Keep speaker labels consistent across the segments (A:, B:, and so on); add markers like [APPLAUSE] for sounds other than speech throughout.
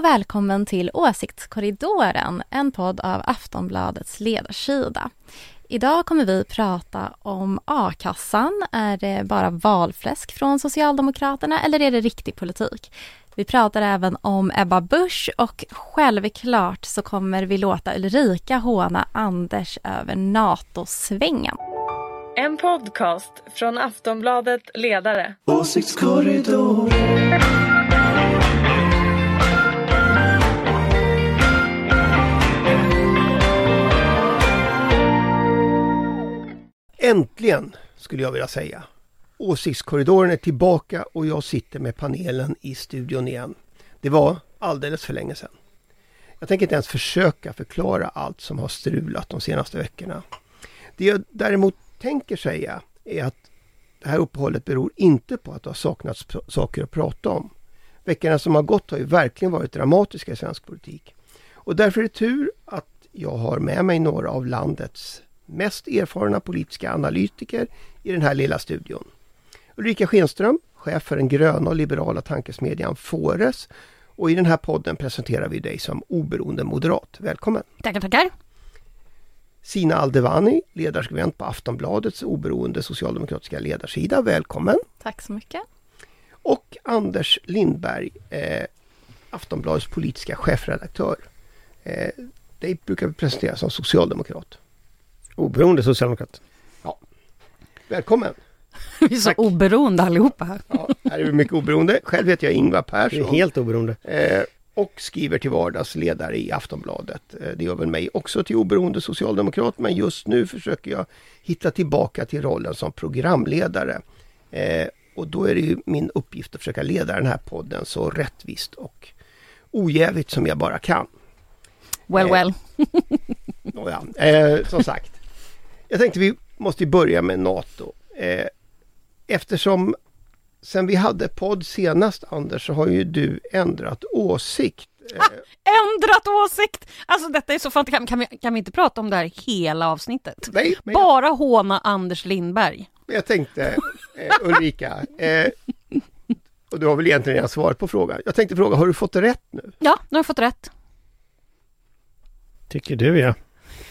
A: och välkommen till Åsiktskorridoren, en podd av Aftonbladets ledarsida. Idag kommer vi prata om a-kassan. Är det bara valfläsk från Socialdemokraterna eller är det riktig politik? Vi pratar även om Ebba Busch och självklart så kommer vi låta Ulrika håna Anders över NATO-svängen.
B: En podcast från Aftonbladet Ledare.
C: Åsiktskorridoren Äntligen, skulle jag vilja säga. Åsiktskorridoren är tillbaka och jag sitter med panelen i studion igen. Det var alldeles för länge sedan. Jag tänker inte ens försöka förklara allt som har strulat de senaste veckorna. Det jag däremot tänker säga är att det här uppehållet beror inte på att det har saknats saker att prata om. Veckorna som har gått har ju verkligen varit dramatiska i svensk politik. Och därför är det tur att jag har med mig några av landets mest erfarna politiska analytiker i den här lilla studion. Ulrika Schenström, chef för den gröna och liberala tankesmedjan Fores. Och i den här podden presenterar vi dig som oberoende moderat. Välkommen!
D: Tackar, tackar!
C: Sina Aldevani, ledarskribent på Aftonbladets oberoende socialdemokratiska ledarsida. Välkommen!
A: Tack så mycket!
C: Och Anders Lindberg, eh, Aftonbladets politiska chefredaktör. Eh, dig brukar vi presentera som socialdemokrat.
E: Oberoende socialdemokrat.
C: Ja. Välkommen! [LAUGHS]
D: Vi är så Tack. oberoende allihopa här.
C: Ja, här är vi mycket oberoende. Själv heter jag Ingvar Persson.
E: Du är helt oberoende.
C: Eh, och skriver till vardags ledare i Aftonbladet. Eh, det gör väl mig också till oberoende socialdemokrat men just nu försöker jag hitta tillbaka till rollen som programledare. Eh, och då är det ju min uppgift att försöka leda den här podden så rättvist och ojävigt som jag bara kan.
D: Well, well. [LAUGHS]
C: ja, eh, som sagt. Jag tänkte vi måste börja med NATO. Eh, eftersom sen vi hade podd senast Anders så har ju du ändrat åsikt.
D: Ah, ändrat åsikt! Alltså detta är så fantastiskt. Kan vi, kan vi inte prata om det här hela avsnittet?
C: Nej,
D: Bara jag... håna Anders Lindberg.
C: Jag tänkte eh, Ulrika, eh, och du har väl egentligen redan svarat på frågan. Jag tänkte fråga, har du fått rätt nu?
D: Ja, nu har jag fått rätt.
E: Tycker du ja.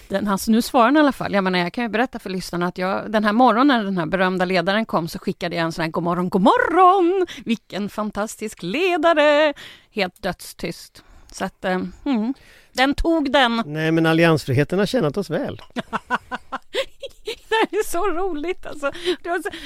D: Den, alltså, nu svarar han i alla fall. Jag menar, jag kan ju berätta för lyssnarna att jag, den här morgonen när den här berömda ledaren kom så skickade jag en sån här God morgon, god morgon! Vilken fantastisk ledare! Helt dödstyst. Så att, eh, mm, den tog den.
E: Nej, men alliansfriheten har tjänat oss väl. [LAUGHS]
D: det är så roligt alltså.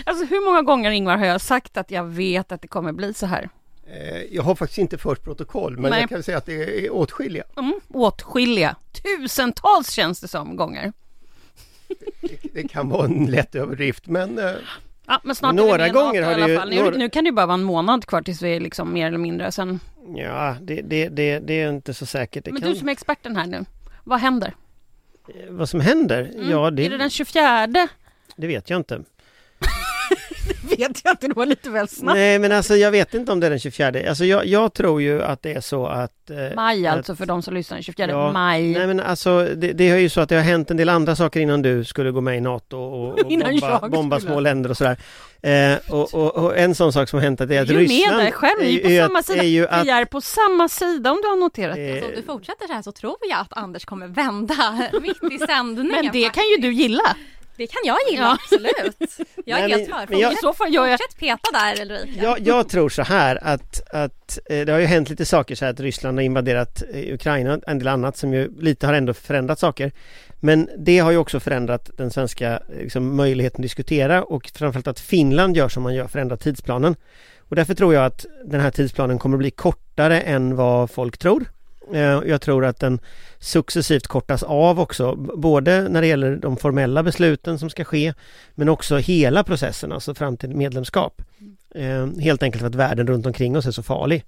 D: alltså. Hur många gånger Ingvar har jag sagt att jag vet att det kommer bli så här?
C: Eh, jag har faktiskt inte fört protokoll men Nej. jag kan säga att det är åtskilliga.
D: Mm, åtskilliga, tusentals känns det som gånger.
C: Det, det kan vara en lätt överdrift men eh,
D: Ja, men snart men några gånger har det ju... Nu, några... nu kan det ju bara vara en månad kvar tills vi är liksom mer eller mindre sen...
E: Ja, det, det, det, det är inte så säkert. Det
D: men
E: kan...
D: du som är experten här nu, vad händer?
E: Eh, vad som händer?
D: Mm.
E: Ja, det...
D: Är det den 24?
E: Det vet jag inte. [LAUGHS]
D: det vet jag inte, det var lite väl snabbt.
E: Nej men alltså jag vet inte om det är den 24. Alltså jag, jag tror ju att det är så att...
D: Eh, maj alltså att, för de som lyssnar, 24
E: ja,
D: maj.
E: Nej men alltså det, det är ju så att det har hänt en del andra saker innan du skulle gå med i NATO och, och [LAUGHS] bomba, bomba små länder och sådär. Eh, och, och, och, en sån sak som har hänt är att Ryssland... Du är med där
D: själv, ni är på samma sida. Är att, vi är på samma sida om du har noterat det.
A: Alltså, om du fortsätter så här så tror jag att Anders kommer vända [LAUGHS] mitt i sändningen.
D: Men det kan ju du gilla.
A: Det kan jag gilla, ja. absolut. [LAUGHS] Jag är helt för. Jag, I så fall gör jag... Fortsätt peta där Ulrika.
E: Jag, jag tror så här att, att eh, det har ju hänt lite saker så här att Ryssland har invaderat eh, Ukraina och en del annat som ju lite har ändå förändrat saker. Men det har ju också förändrat den svenska liksom, möjligheten att diskutera och framförallt att Finland gör som man gör, förändrar tidsplanen. Och därför tror jag att den här tidsplanen kommer att bli kortare än vad folk tror. Eh, jag tror att den successivt kortas av också, både när det gäller de formella besluten som ska ske, men också hela processen, alltså fram till medlemskap. Eh, helt enkelt för att världen runt omkring oss är så farlig.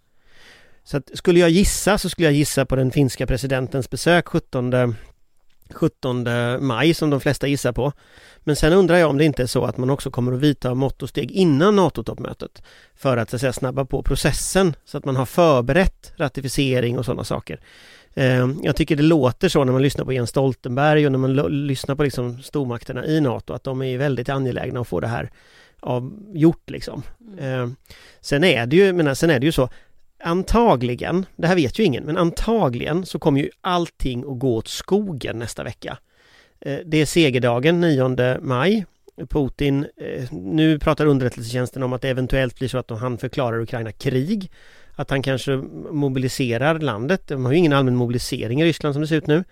E: Så att skulle jag gissa så skulle jag gissa på den finska presidentens besök 17 17 maj som de flesta gissar på. Men sen undrar jag om det inte är så att man också kommer att vidta mått och steg innan NATO-toppmötet för att, så att säga, snabba på processen så att man har förberett ratificering och sådana saker. Eh, jag tycker det låter så när man lyssnar på Jens Stoltenberg och när man lyssnar på liksom stormakterna i NATO att de är väldigt angelägna att få det här av, gjort liksom. Mm. Eh, sen är det ju, menar, sen är det ju så antagligen, det här vet ju ingen, men antagligen så kommer ju allting att gå åt skogen nästa vecka. Eh, det är segerdagen 9 maj. Putin, eh, nu pratar underrättelsetjänsten om att det eventuellt blir så att han förklarar Ukraina krig. Att han kanske mobiliserar landet. De har ju ingen allmän mobilisering i Ryssland som det ser ut nu.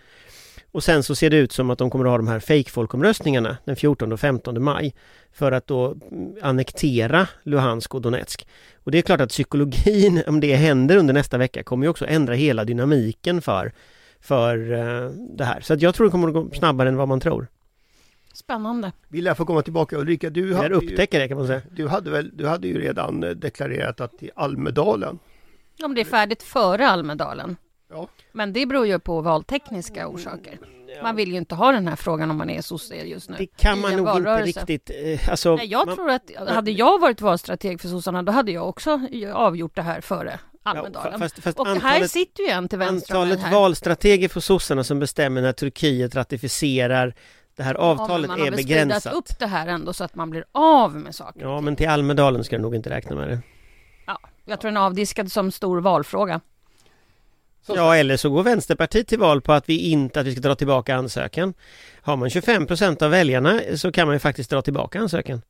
E: Och sen så ser det ut som att de kommer att ha de här fake-folkomröstningarna den 14 och 15 maj för att då annektera Luhansk och Donetsk. Och det är klart att psykologin, om det händer under nästa vecka, kommer ju också ändra hela dynamiken för, för uh, det här. Så att jag tror det kommer att gå snabbare än vad man tror.
D: Spännande.
C: Vi lär få komma tillbaka Ulrika. Du hade,
E: upptäcker det kan man säga.
C: du, hade väl, du hade ju redan eh, deklarerat att till Almedalen.
D: Om det är färdigt före Almedalen.
C: Ja.
D: Men det beror ju på valtekniska orsaker. Man vill ju inte ha den här frågan om man är sosse just nu.
E: Det kan man nog inte
D: valrörelse.
E: riktigt... Eh, alltså,
D: Nej, jag
E: man,
D: tror att hade jag varit valstrateg för sossarna då hade jag också avgjort det här före
E: ja,
D: Almedalen.
E: fast, fast
D: och här
E: antalet,
D: sitter ju en till vänster
E: antalet
D: här.
E: valstrateger för sossarna som bestämmer när Turkiet ratificerar det här
D: Ja, men
E: avtalet
D: man har
E: är
D: väl
E: begränsat.
D: upp det här ändå så att man blir av med saker.
E: Ja, men till Almedalen ska du nog inte räkna med det.
D: Jag tror den är avdiskad som stor valfråga.
C: Så-
E: Ja, eller så går Vänsterpartiet till val på att vi inte att vi ska dra tillbaka ansökan. Har man 25 procent av väljarna så kan man ju faktiskt dra tillbaka ansökan.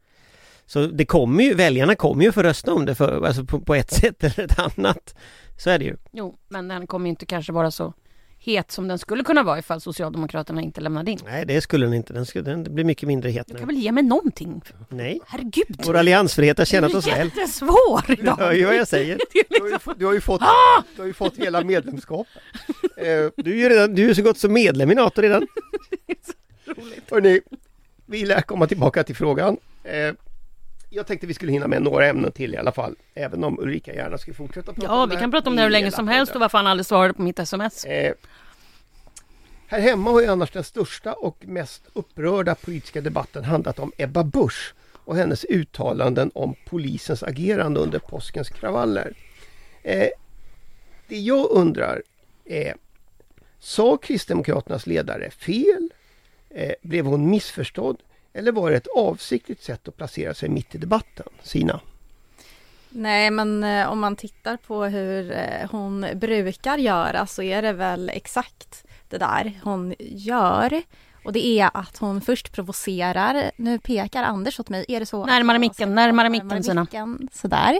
E: Så det kommer ju, väljarna kommer ju få rösta om det för, alltså på, på ett [LAUGHS] sätt eller ett annat. Så är det ju.
D: Jo, men den kommer ju inte kanske vara så het som den skulle kunna vara ifall Socialdemokraterna inte lämnade in.
E: Nej, det skulle den inte. Den, skulle, den blir mycket mindre het
D: Du kan
E: nu.
D: väl ge mig någonting?
E: Nej,
D: Herregud!
E: vår alliansfrihet har tjänat oss
D: du är
E: väl.
D: jättesvår [LAUGHS]
E: Du
D: idag!
E: hör ju vad jag säger. [LAUGHS]
D: Det är
C: Du har ju,
D: liksom-
C: fått- du har ju fått, du har ju fått hela medlemskapet. [LAUGHS] Eh,
E: Du är ju redan, du är så gott som medlem i NATO redan.
C: hörni, vi lär komma tillbaka till frågan. Jag tänkte vi skulle hinna med några ämnen till i alla fall. Även om Ulrika gärna skulle fortsätta prata
D: Ja, vi kan prata om det hur länge som helst och varför han aldrig svarade på mitt sms.
C: Eh, här hemma har ju annars den största och mest upprörda politiska debatten handlat om Ebba Busch och hennes uttalanden om polisens agerande under påskens kravaller. Eh, det jag undrar är, sa Kristdemokraternas ledare fel? Eh, blev hon missförstådd? Eller var det ett avsiktligt sätt att placera sig mitt i debatten? Sina?
A: Nej, men eh, om man tittar på hur eh, hon brukar göra så är det väl exakt det där hon gör. Och det är att hon först provocerar. Nu pekar Anders åt mig. Är det så?
D: Närmare micken, närmare micken, Sina.
A: Sådär.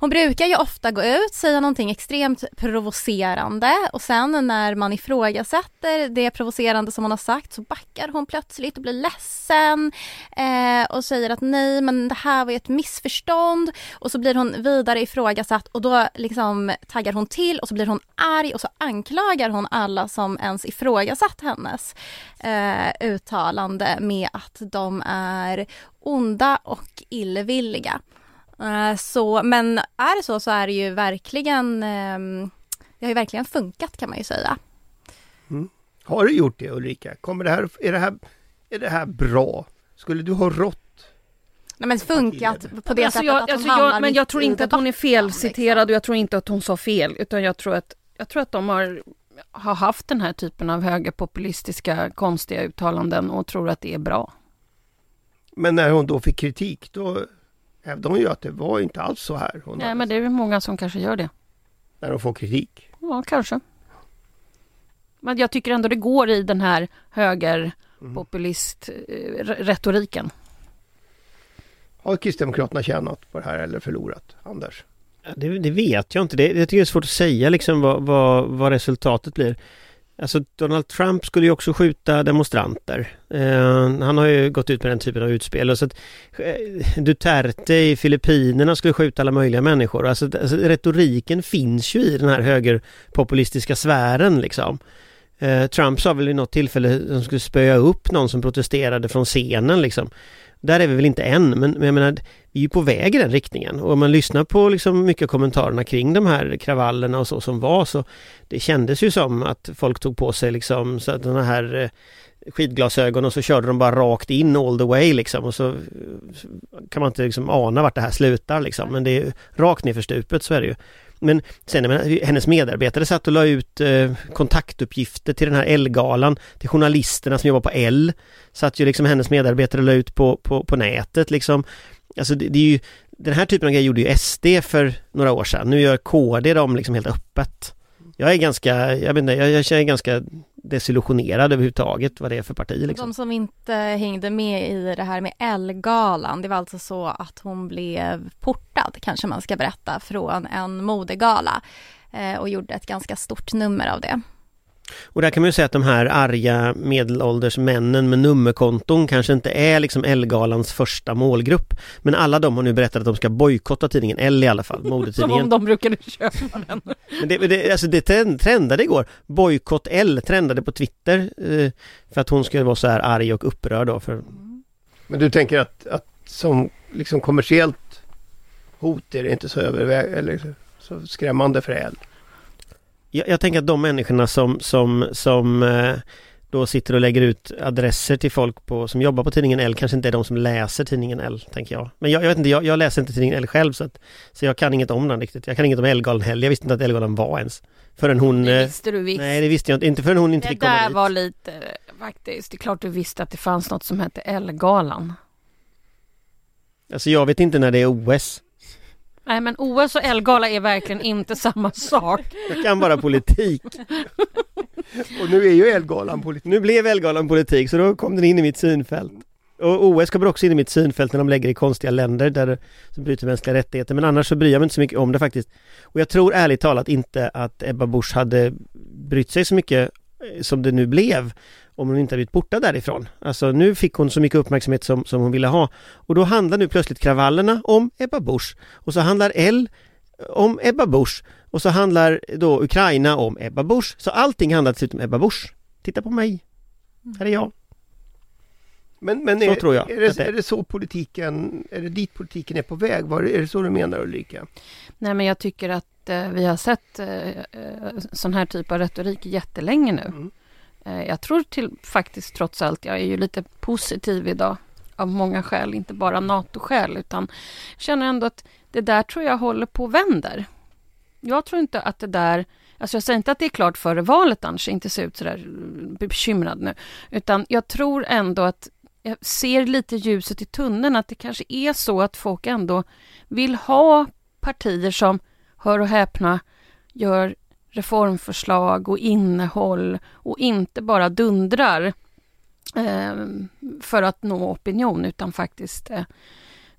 A: Hon brukar ju ofta gå ut, säga någonting extremt provocerande och sen när man ifrågasätter det provocerande som hon har sagt så backar hon plötsligt och blir ledsen eh, och säger att nej men det här var ju ett missförstånd och så blir hon vidare ifrågasatt och då liksom taggar hon till och så blir hon arg och så anklagar hon alla som ens ifrågasatt hennes eh, uttalande med att de är onda och illvilliga. Eh, Så, men är det så så är det ju verkligen, ehm, det har ju verkligen funkat kan man ju säga.
C: Har du gjort det Ulrika? Kommer det här, är, det här, är det här bra? Skulle du ha rått?
A: Nej men funkat på det
D: Alltså,
A: sättet
D: jag,
A: att hon
D: alltså, jag, men jag tror inte att hon är
A: debatten,
D: felciterad
A: liksom.
D: och jag tror inte att hon sa fel, utan jag tror att, jag tror att de har, har haft den här typen av högerpopulistiska konstiga uttalanden och tror att det är bra.
C: Men när hon då fick kritik då hävdade hon ju att det var inte alls så här. Hon
D: Nej,
C: hade
D: men det är väl många som kanske gör det.
C: När hon får kritik.
D: Ja, kanske. Men jag tycker ändå det går i den här högerpopulist-retoriken.
C: Har Kristdemokraterna tjänat på det här eller förlorat? Anders?
E: Ja, Det, det vet jag inte. Det, jag tycker det är svårt att säga liksom vad, vad, vad resultatet blir. Alltså Donald Trump skulle ju också skjuta demonstranter. Eh, han har ju gått ut med den typen av utspel. Och så att, eh, Duterte i Filippinerna skulle skjuta alla möjliga människor. Alltså, alltså retoriken finns ju i den här högerpopulistiska sfären liksom. Eh, Trump sa väl vid något tillfälle att de skulle spöa upp någon som protesterade från scenen liksom. Där är vi väl inte än, men, men jag menar, vi är ju på väg i den riktningen. Och om man lyssnar på liksom mycket av kommentarerna kring de här kravallerna och så som var så det kändes ju som att folk tog på sig liksom sådana här eh, skidglasögon och så körde de bara rakt in all the way liksom och så kan man inte liksom ana vart det här slutar liksom men det är rakt ner för stupet så är det ju. Men sen, när menar, hennes medarbetare satt och la ut eh, kontaktuppgifter till den här L-galan till journalisterna som jobbar på L. Satt ju liksom hennes medarbetare la ut på, på, på nätet liksom. Alltså det, det är ju den här typen av grejer gjorde ju SD för några år sedan. Nu gör KD dem liksom helt öppet. Jag är ganska, jag vet inte, jag, jag är ganska desillusionerad överhuvudtaget vad det är för parti liksom.
A: De som inte hängde med i det här med Ellegalan, det var alltså så att hon blev portad, kanske man ska berätta, från en modegala eh, och gjorde ett ganska stort nummer av det.
E: Och där kan man ju säga att de här arga medelålders männen med nummerkonton kanske inte är liksom Ellegalans första målgrupp. Men alla de har nu berättat att de ska bojkotta tidningen L i alla fall, [LAUGHS]
D: Som
E: modetidningen.
D: om de brukade köpa den.
E: Men det, det, alltså det trend- trendade igår. Bojkott L trendade på Twitter eh, för att hon skulle vara så här arg och upprörd då. För,
C: Men du tänker att, att som liksom kommersiellt hot är det inte så överväg eller så skrämmande för el.
E: Jag, jag tänker att de människorna som, som, som eh, då sitter och lägger ut adresser till folk på, som jobbar på tidningen L kanske inte är de som läser tidningen L, tänker jag. Men jag, jag vet inte, jag, jag läser inte tidningen L själv så att, så jag kan inget om den riktigt. Jag kan inget om Ellegalan heller. Jag visste inte att Ellegalan var ens. Förrän hon...
D: Det
E: eh,
D: visste du visst.
E: Nej, det visste jag inte. Inte förrän hon inte
D: det
E: fick komma
D: där
E: dit.
D: var lite faktiskt. Det är klart du visste att det fanns något som hette Ellegalan.
E: Alltså jag vet inte när det är OS.
D: Nej men OS och Elgala är verkligen inte samma sak.
E: Jag kan bara politik.
C: Och nu är ju Elgalan politik.
E: Nu blev Ellegalan politik så då kom den in i mitt synfält. Och OS kommer också in i mitt synfält när de lägger i konstiga länder där det, som bryter mänskliga rättigheter. Men annars så bryr jag mig inte så mycket om det faktiskt. Och jag tror ärligt talat inte att Ebba Busch hade brytt sig så mycket eh, som det nu blev om hon inte hade blivit borta därifrån. Alltså nu fick hon så mycket uppmärksamhet som, som hon ville ha. Och då handlar nu plötsligt kravallerna om Ebba Busch. Och så handlar L om Ebba Busch. Och så handlar då Ukraina om Ebba Busch. Så allting handlar till slut om Ebba Busch. Titta på mig. Här är jag.
C: Men, men är,
E: tror jag
C: Är
E: det
C: det,
E: är.
C: är det så politiken, är det dit politiken är på väg? Var, är det så du menar Ulrika?
D: Nej men jag tycker att eh, vi har sett eh, eh, sån här typ av retorik jättelänge nu.
C: Mm.
D: Eh, jag tror till faktiskt trots allt, jag är ju lite positiv idag av många skäl, inte bara NATO-skäl utan jag känner ändå att det där tror jag håller på och vänder. Jag tror inte att det där, alltså jag säger inte att det är klart före valet annars, inte ser ut sådär eh, bekymrad nu, utan jag tror ändå att jag ser lite ljuset i tunneln, att det kanske är så att folk ändå vill ha partier som, hör och häpna, gör reformförslag och innehåll och inte bara dundrar eh, för att nå opinion utan faktiskt eh,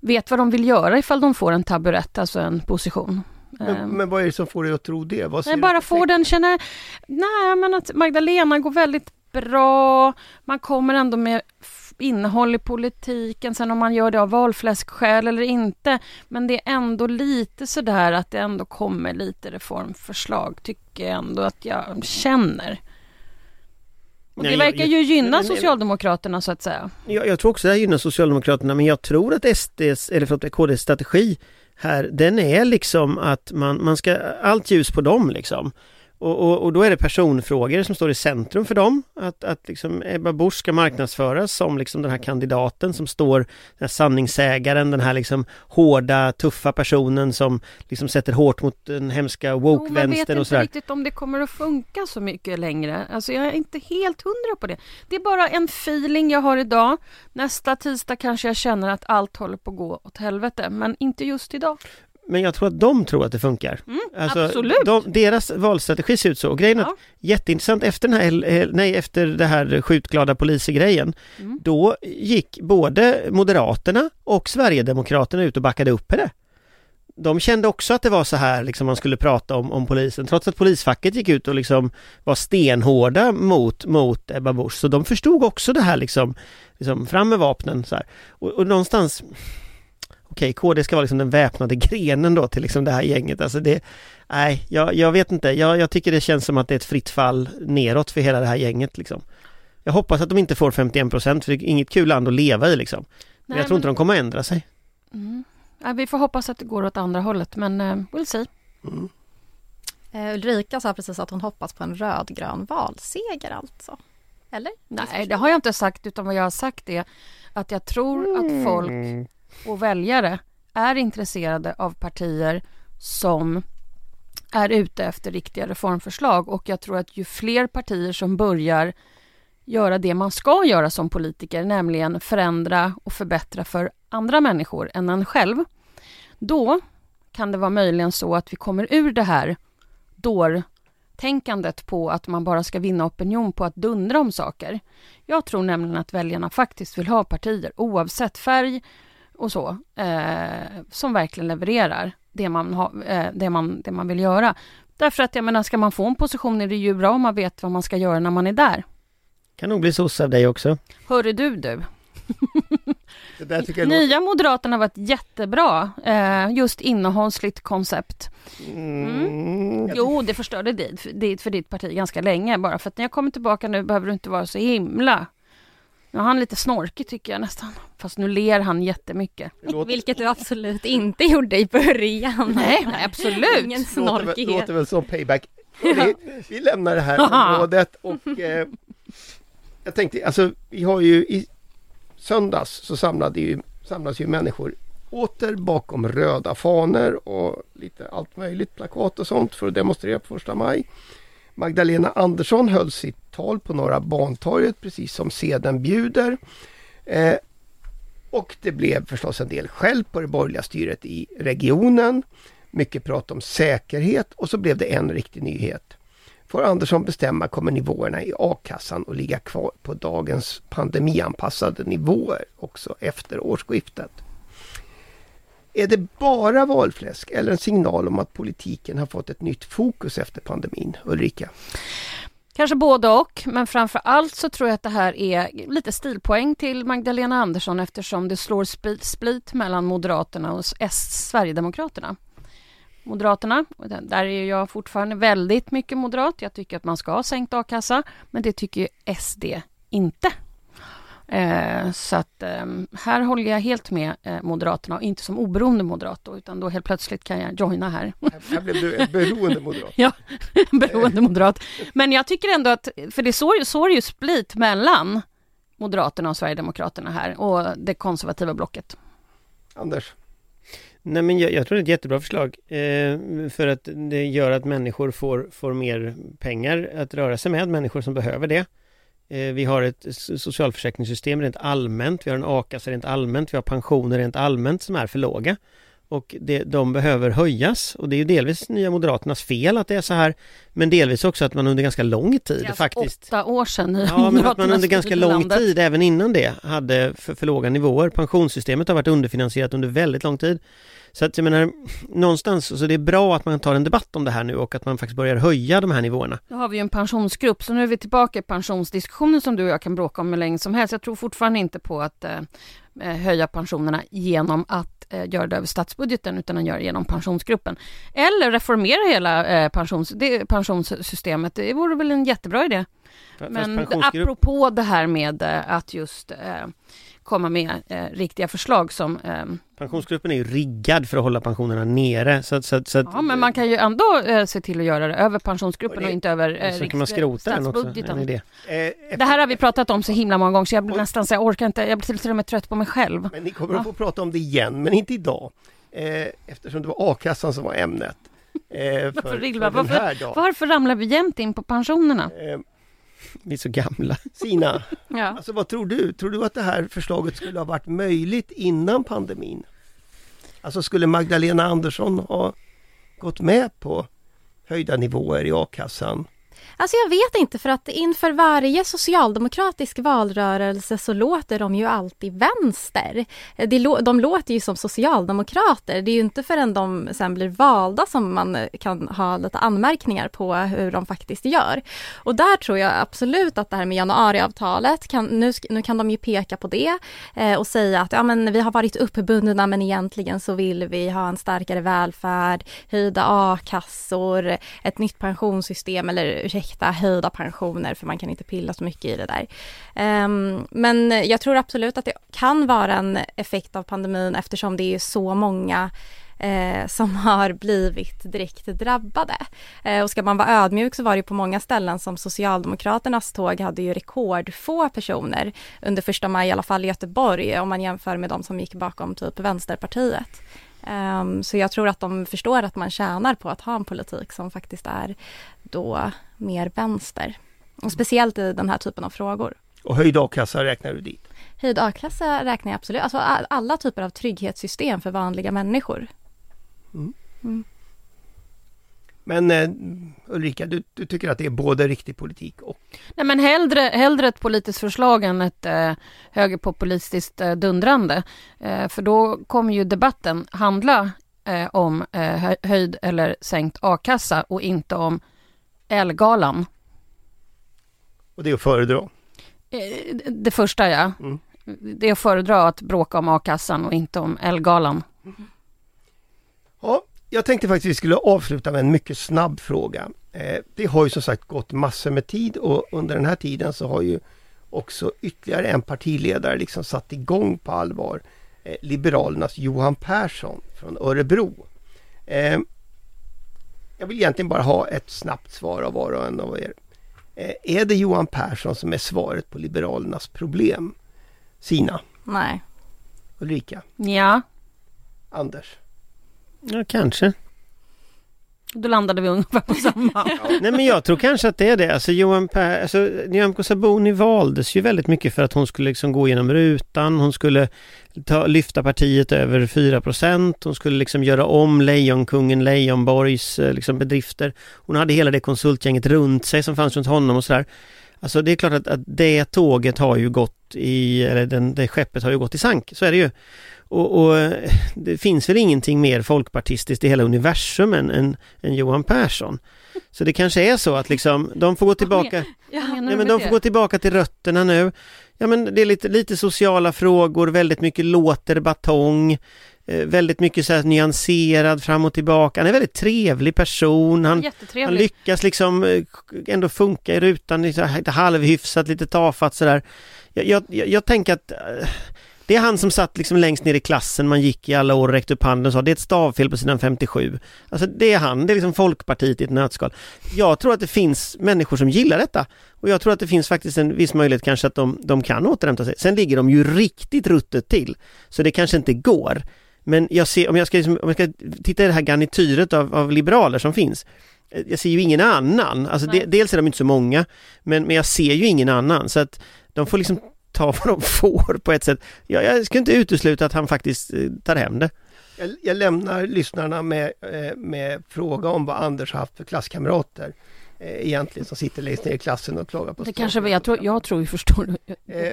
D: vet vad de vill göra ifall de får en taburett, alltså en position.
C: Men,
D: Eh,
C: men vad är det som får dig att tro det? Vad
D: Nej, bara
C: för
D: få
C: tecken?
D: den känna, nej men att Magdalena går väldigt bra, man kommer ändå med innehåll i politiken, sen om man gör det av valfläskskäl eller inte, men det är ändå lite sådär att det ändå kommer lite reformförslag, tycker jag ändå att jag känner. Och
E: Nej,
D: det
E: jag-
D: verkar ju gynna
E: men-
D: Socialdemokraterna så att säga.
E: Jag, jag tror också det gynnar Socialdemokraterna men jag tror att SDs, eller förlåt, KDs strategi här, den är liksom att man, man ska, allt ljus på dem liksom. Och, och, och då är det personfrågor som står i centrum för dem. Att, att liksom Ebba Busch ska marknadsföras som liksom den här kandidaten som står, den här sanningssägaren, den här liksom hårda, tuffa personen som liksom sätter hårt mot den hemska
D: Jo, man vet
E: woke-vänstern och
D: inte
E: sådär.
D: riktigt om det kommer att funka så mycket längre. Alltså jag är inte helt hundra på det. Det är bara en feeling jag har idag. Nästa tisdag kanske jag känner att allt håller på att gå åt helvete, men inte just idag.
E: Men jag tror att de tror att det funkar.
D: Mm,
E: Alltså,
D: absolut.
E: De, deras valstrategi ser ut så. Och grejen är att
D: Ja.
E: jätteintressant efter den här, eh, nej, efter det här skjutglada poliser-grejen.
D: Mm.
E: Då gick både Moderaterna och Sverigedemokraterna ut och backade upp det. De kände också att det var så här liksom man skulle prata om, om polisen trots att polisfacket gick ut och liksom var stenhårda mot, mot Ebba Busch. Så de förstod också det här liksom, liksom fram med vapnen så här. Och, och någonstans Okej, KD ska vara liksom den väpnade grenen då till liksom det här gänget. Alltså det, nej, jag, jag vet inte. Jag, jag tycker det känns som att det är ett fritt fall neråt för hela det här gänget liksom. Jag hoppas att de inte får 51 procent för det är inget kul land att leva i liksom. Men
D: Nej,
E: jag tror inte de kommer att ändra sig.
D: Mm. Ja, vi får hoppas att det går åt andra hållet, men uh, we'll see.
C: Mm.
A: Eh, Ulrika sa precis att hon hoppas på en rödgrön valseger alltså. Eller?
D: Nej, det har jag inte sagt, utan vad jag har sagt är att jag tror att folk
E: Mm
D: och väljare är intresserade av partier som är ute efter riktiga reformförslag och jag tror att ju fler partier som börjar göra det man ska göra som politiker, nämligen förändra och förbättra för andra människor än en själv. Då kan det vara möjligen så att vi kommer ur det här dårtänkandet på att man bara ska vinna opinion på att dundra om saker. Jag tror nämligen att väljarna faktiskt vill ha partier, oavsett färg och så, eh, som verkligen levererar det man, ha, eh, det, man, det man vill göra. Därför att jag menar, ska man få en position är det ju bra om man vet vad man ska göra när man är där.
E: Kan nog bli sosse av dig också.
D: Hörru du du. [LAUGHS] Nya Moderaterna var ett jättebra, eh, just innehållsligt koncept.
E: Mm.
D: Jo, det förstörde dit, dit för ditt parti ganska länge. Bara för att när jag kommer tillbaka nu behöver du inte vara så himla... Nu är han lite snorkig tycker jag nästan. Fast nu ler han jättemycket.
C: låter,
A: Vilket du absolut inte gjorde i början.
D: Nej, nej absolut.
A: Ingen
C: låter, väl-
A: snorkighet.
C: låter väl som payback. Hörrni, vi lämnar det här [LAUGHS] området och eh, jag tänkte, alltså vi har ju i söndags så samlade ju, samlas ju människor åter bakom röda fanor och lite allt möjligt, plakat och sånt för att demonstrera på första maj. Magdalena Andersson höll sitt tal på Norra Bantorget precis som seden bjuder. Eh, och det blev förstås en del skäll på det borgerliga styret i regionen. Mycket prat om säkerhet och så blev det en riktig nyhet. Får Andersson bestämma kommer nivåerna i a-kassan att ligga kvar på dagens pandemianpassade nivåer också efter årsskiftet. Är det bara valfläsk eller en signal om att politiken har fått ett nytt fokus efter pandemin? Ulrika?
D: Kanske både och, men framför allt så tror jag att det här är lite stilpoäng till Magdalena Andersson eftersom det slår split, mellan Moderaterna och S Sverigedemokraterna. Moderaterna, där är jag fortfarande väldigt mycket moderat. Jag tycker att man ska ha sänkt a-kassa, men det tycker ju SD inte. Eh, så att eh, här håller jag helt med eh, Moderaterna, och inte som oberoende moderat då, utan då helt plötsligt kan jag joina här.
C: Här, blev du en beroende moderat. [LAUGHS]
D: Ja, beroende moderat. Men jag tycker ändå att, för det sår, sår ju split mellan Moderaterna och Sverigedemokraterna här och det konservativa blocket.
C: Anders?
E: Nej men jag, jag tror det är ett jättebra förslag eh, för att det gör att människor får, får mer pengar att röra sig med, människor som behöver det. Eh, vi har ett socialförsäkringssystem rent allmänt, vi har en a-kassa rent allmänt, vi har pensioner rent allmänt som är för låga. Och det, de behöver höjas och det är ju delvis Nya Moderaternas fel att det är så här men delvis också att man under ganska lång tid
D: Det är
E: faktiskt
D: Åtta år sedan Nya
E: Ja, men att man under ganska lång
D: landet.
E: tid, även innan det, hade för, för låga nivåer. Pensionssystemet har varit underfinansierat under väldigt lång tid. Så att jag menar, någonstans, så det är bra att man tar en debatt om det här nu och att man faktiskt börjar höja de här nivåerna.
D: Nu har vi ju en pensionsgrupp, så nu är vi tillbaka i pensionsdiskussionen som du och jag kan bråka om hur länge som helst. Jag tror fortfarande inte på att eh, eh, höja pensionerna genom att eh, göra det över statsbudgeten, utan att göra det genom pensionsgruppen. Eller reformera hela eh, pensions, det, pensionssystemet. Det vore väl en jättebra idé.
E: Fast
D: Men
E: pensionsgrupp-
D: apropå det här med eh, att just eh, komma med eh, riktiga förslag som... Eh,
E: Pensionsgruppen är ju riggad för att hålla pensionerna nere. Så, så, så,
D: ja, men man kan ju ändå eh, se till att göra det över pensionsgruppen
C: Hörrni,
D: och inte över eh,
E: så kan man skrota den också. En idé.
C: Eh,
D: Det här har vi pratat om så himla många gånger så jag blir
C: Oj.
D: nästan så jag orkar inte, jag blir till- och med trött på mig själv.
C: Men ni kommer att få prata om det igen, men inte idag. Eh, eftersom det var a-kassan som var ämnet. Eh, [LAUGHS] för, för den
D: Varför-
C: här dagen.
D: Varför ramlar vi jämt in på pensionerna? [LAUGHS]
E: Vi är så gamla.
C: Sina,
A: Ja.
C: alltså vad tror du? Tror du att det här förslaget skulle ha varit möjligt innan pandemin? Alltså skulle Magdalena Andersson ha gått med på höjda nivåer i a-kassan?
A: Alltså jag vet inte för att inför varje socialdemokratisk valrörelse så låter de ju alltid vänster. De, de låter ju som socialdemokrater. Det är ju inte förrän de sen blir valda som man eh, kan ha lite anmärkningar på hur de faktiskt gör. Och där tror jag absolut att det här med januariavtalet, kan, nu, nu kan de ju peka på det eh, och säga att ja, men vi har varit uppbundna men egentligen så vill vi ha en starkare välfärd, höjda a-kassor, ett nytt pensionssystem eller ursäkta, höjda pensioner för man kan inte pilla så mycket i det där. Um, men jag tror absolut att det kan vara en effekt av pandemin eftersom det är så många eh, som [LAUGHS] har blivit direkt drabbade. Eh, och ska man vara ödmjuk så var det ju på många ställen som Socialdemokraternas tåg hade ju rekordfå personer under första maj, i alla fall i Göteborg, om man jämför med de som gick bakom typ Vänsterpartiet. Eh, så jag tror att de förstår att man tjänar på att ha en politik som faktiskt är då mer vänster. Och speciellt i den här typen av frågor.
C: Och höjd a-kassa räknar du dit?
A: Höjd a-kassa räknar jag absolut, alltså alla typer av trygghetssystem för vanliga människor. Mm.
C: Men eh, Ulrika, du, du tycker att det är både riktig politik och...
D: Nej, men hellre, hellre ett politiskt förslag än ett eh, högerpopulistiskt eh, dundrande. Eh, för då kommer ju debatten handla eh, om eh, hö- höjd eller sänkt a-kassa och inte om Elgalan.
C: Och det är att föredra.
D: Eh, det första, ja.
C: Mm.
D: Det är att föredra att bråka om a-kassan och inte om Elgalan.
C: Ja, jag tänkte faktiskt vi skulle avsluta med en mycket snabb fråga. Eh, det har ju som sagt gått massor med tid och under den här tiden så har ju också ytterligare en partiledare liksom satt igång på allvar. Eh, Liberalernas Johan Persson från Örebro. Jag vill egentligen bara ha ett snabbt svar av var och en av er. Eh, är det Johan Persson som är svaret på Liberalernas problem? Sina,
A: Nej.
C: Ulrika,
D: Ja,
C: Anders?
E: Ja, kanske
D: då landade vi ungefär på samma. [LAUGHS]
E: Nej men jag tror kanske att det är det. Alltså Johan per, alltså Nyamko Sabuni valdes ju väldigt mycket för att hon skulle liksom gå igenom rutan, hon skulle ta, lyfta partiet över 4% hon skulle liksom göra om Lejonkungen Leijonborgs eh, liksom bedrifter. Hon hade hela det konsultgänget runt sig som fanns runt honom och sådär. Alltså det är klart att, att det tåget har ju gått i, eller den, det skeppet har ju gått i sank, så är det ju. Och, och eh, det finns väl ingenting mer folkpartistiskt i hela universum än, än, än Johan Persson. Så det kanske är så att liksom, de får gå tillbaka,
D: Ja,
E: men de får gå tillbaka till rötterna nu. Ja men det är lite, lite sociala frågor, väldigt mycket låter batong, eh, väldigt mycket så här nyanserad fram och tillbaka. Han är en väldigt trevlig person, han, han lyckas liksom eh, ändå funka i rutan, lite halvhyfsat, lite tafatt sådär. Jag, jag, jag, tänker att det är han som satt liksom längst ner i klassen man gick i alla år och räckte upp handen och sa det är ett stavfel på sidan 57. Alltså det är han, det är liksom Folkpartiet i ett nötskal. Jag tror att det finns människor som gillar detta och jag tror att det finns faktiskt en viss möjlighet kanske att de, de kan återhämta sig. Sen ligger de ju riktigt ruttet till så det kanske inte går. Men jag ser, om jag ska, liksom- om jag ska titta i det här garnityret av, av liberaler som finns eh, jag ser ju ingen annan, alltså de, dels är de inte så många men, men jag ser ju ingen annan så att de får liksom ta vad de får på ett sätt. Jag, jag ska inte utesluta att han faktiskt eh, tar hem det.
C: Jag, jag lämnar lyssnarna med, eh, med fråga om vad Anders har haft för klasskamrater eh, egentligen som sitter längst ner i klassen och klagar på
D: Det kanske var, jag tror, jag tror vi förstår.
C: Eh,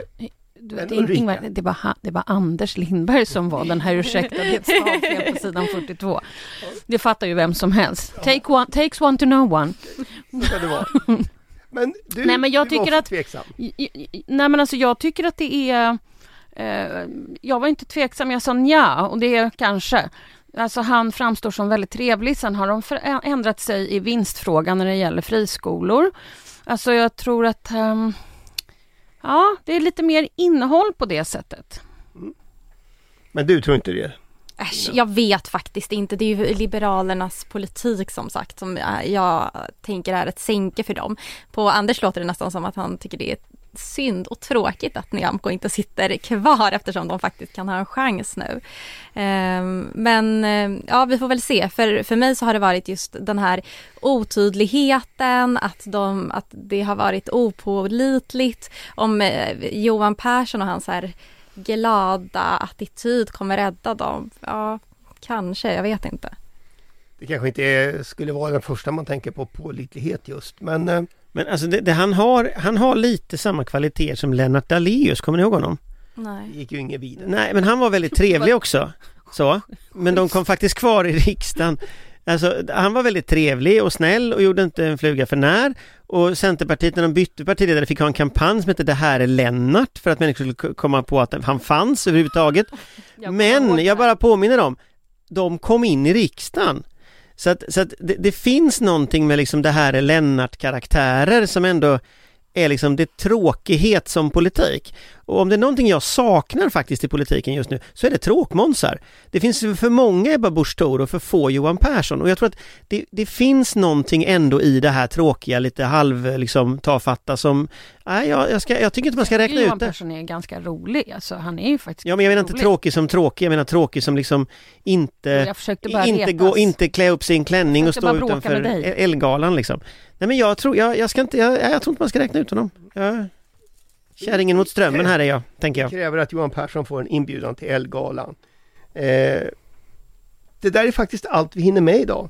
D: Du
C: Ulrika.
D: Ingvar, det, var, det var Anders Lindberg som var den här ursäkta, det är ett stavfel på sidan 42. Det fattar ju vem som helst. Take one, takes one to know one.
C: så ska det vara. [LAUGHS] Men du,
D: Nej, men jag
C: du var
D: tycker
C: också
D: att-
C: tveksam.
D: Nej men alltså jag tycker att det är... Eh, jag var inte tveksam, jag sa nja och det är kanske. Alltså han framstår som väldigt trevlig. Sen har de för, ändrat sig i vinstfrågan när det gäller friskolor. Alltså jag tror att... ehm, ja, det är lite mer innehåll på det sättet.
C: Men du tror inte det?
A: Äsch, jag vet faktiskt inte. Det är ju Liberalernas politik som sagt som jag, tänker är ett sänke för dem. På Anders låter det nästan som att han tycker det är synd och tråkigt att Nyamko inte sitter kvar eftersom de faktiskt kan ha en chans nu. Ehm, men eh, ja, vi får väl se. För, för mig så har det varit just den här otydligheten, att, de, att det har varit opålitligt. Om eh, Johan Persson och hans här glada attityd kommer rädda dem. Ja, kanske, jag vet inte.
C: Det kanske inte är, skulle vara den första man tänker på pålitlighet just. Men eh,
E: Men alltså det, det, han, har, han har lite samma kvalitet som Lennart Daléus, kommer ni ihåg honom?
C: det
A: Nej.
C: gick ju inget vidare.
E: Nej, men han var väldigt trevlig också. Så. Men de kom faktiskt kvar i riksdagen. Alltså, han var väldigt trevlig och snäll och gjorde inte en fluga för när. Och Centerpartiet, när de bytte partiledare, fick ha en kampanj som hette Det här är Lennart för att människor skulle komma på att han fanns överhuvudtaget. Men jag bara påminner om, de kom in i riksdagen. Så att, så att det, det finns någonting med liksom det här är Lennart-karaktärer som ändå är liksom det tråkighet som politik. Och om det är någonting jag saknar faktiskt i politiken just nu så är det tråkmånsar. Det finns för många Ebba Busch Thor och för få Johan Persson och jag tror att det, det finns någonting ändå i det här tråkiga, lite halv liksom tafatta som, nej jag, jag, ska, jag tycker inte man ska räkna
D: Johan
E: ut det.
D: Persson är ganska rolig, alltså han är ju faktiskt
E: Ja men jag menar inte
D: rolig.
E: tråkig som tråkig, jag menar tråkig som liksom inte
D: Jag
E: inte,
D: retas.
E: gå, inte klä upp en klänning och stå utanför. Elgalan liksom. Nej men jag tror, jag, jag ska inte, jag, jag tror inte man ska räkna ut honom. Jag, kärringen mot strömmen här är jag, tänker jag.
C: kräver att Johan Persson får en inbjudan till Elgalan. Eh, det där är faktiskt allt vi hinner med idag.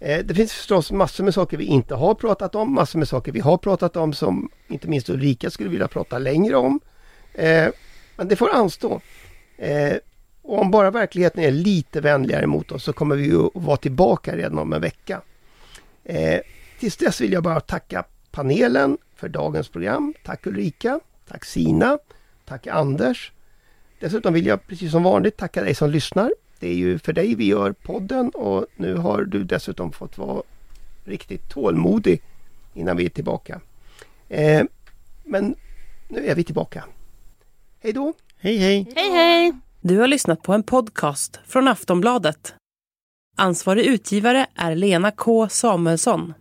C: Eh, det finns förstås massor med saker vi inte har pratat om, massor med saker vi har pratat om som inte minst Ulrika skulle vilja prata längre om. Eh, men det får anstå. Eh, och om bara verkligheten är lite vänligare mot oss så kommer vi att vara tillbaka redan om en vecka. Eh, Tills dess vill jag bara tacka panelen för dagens program. Tack Ulrika, tack Sina, tack Anders. Dessutom vill jag precis som vanligt tacka dig som lyssnar. Det är ju för dig vi gör podden och nu har du dessutom fått vara riktigt tålmodig innan vi är tillbaka. Eh, men nu är vi tillbaka. Hej då!
E: Hej hej!
D: Hej hej!
F: Du har lyssnat på en podcast från Aftonbladet. Ansvarig utgivare är Lena K Samuelsson.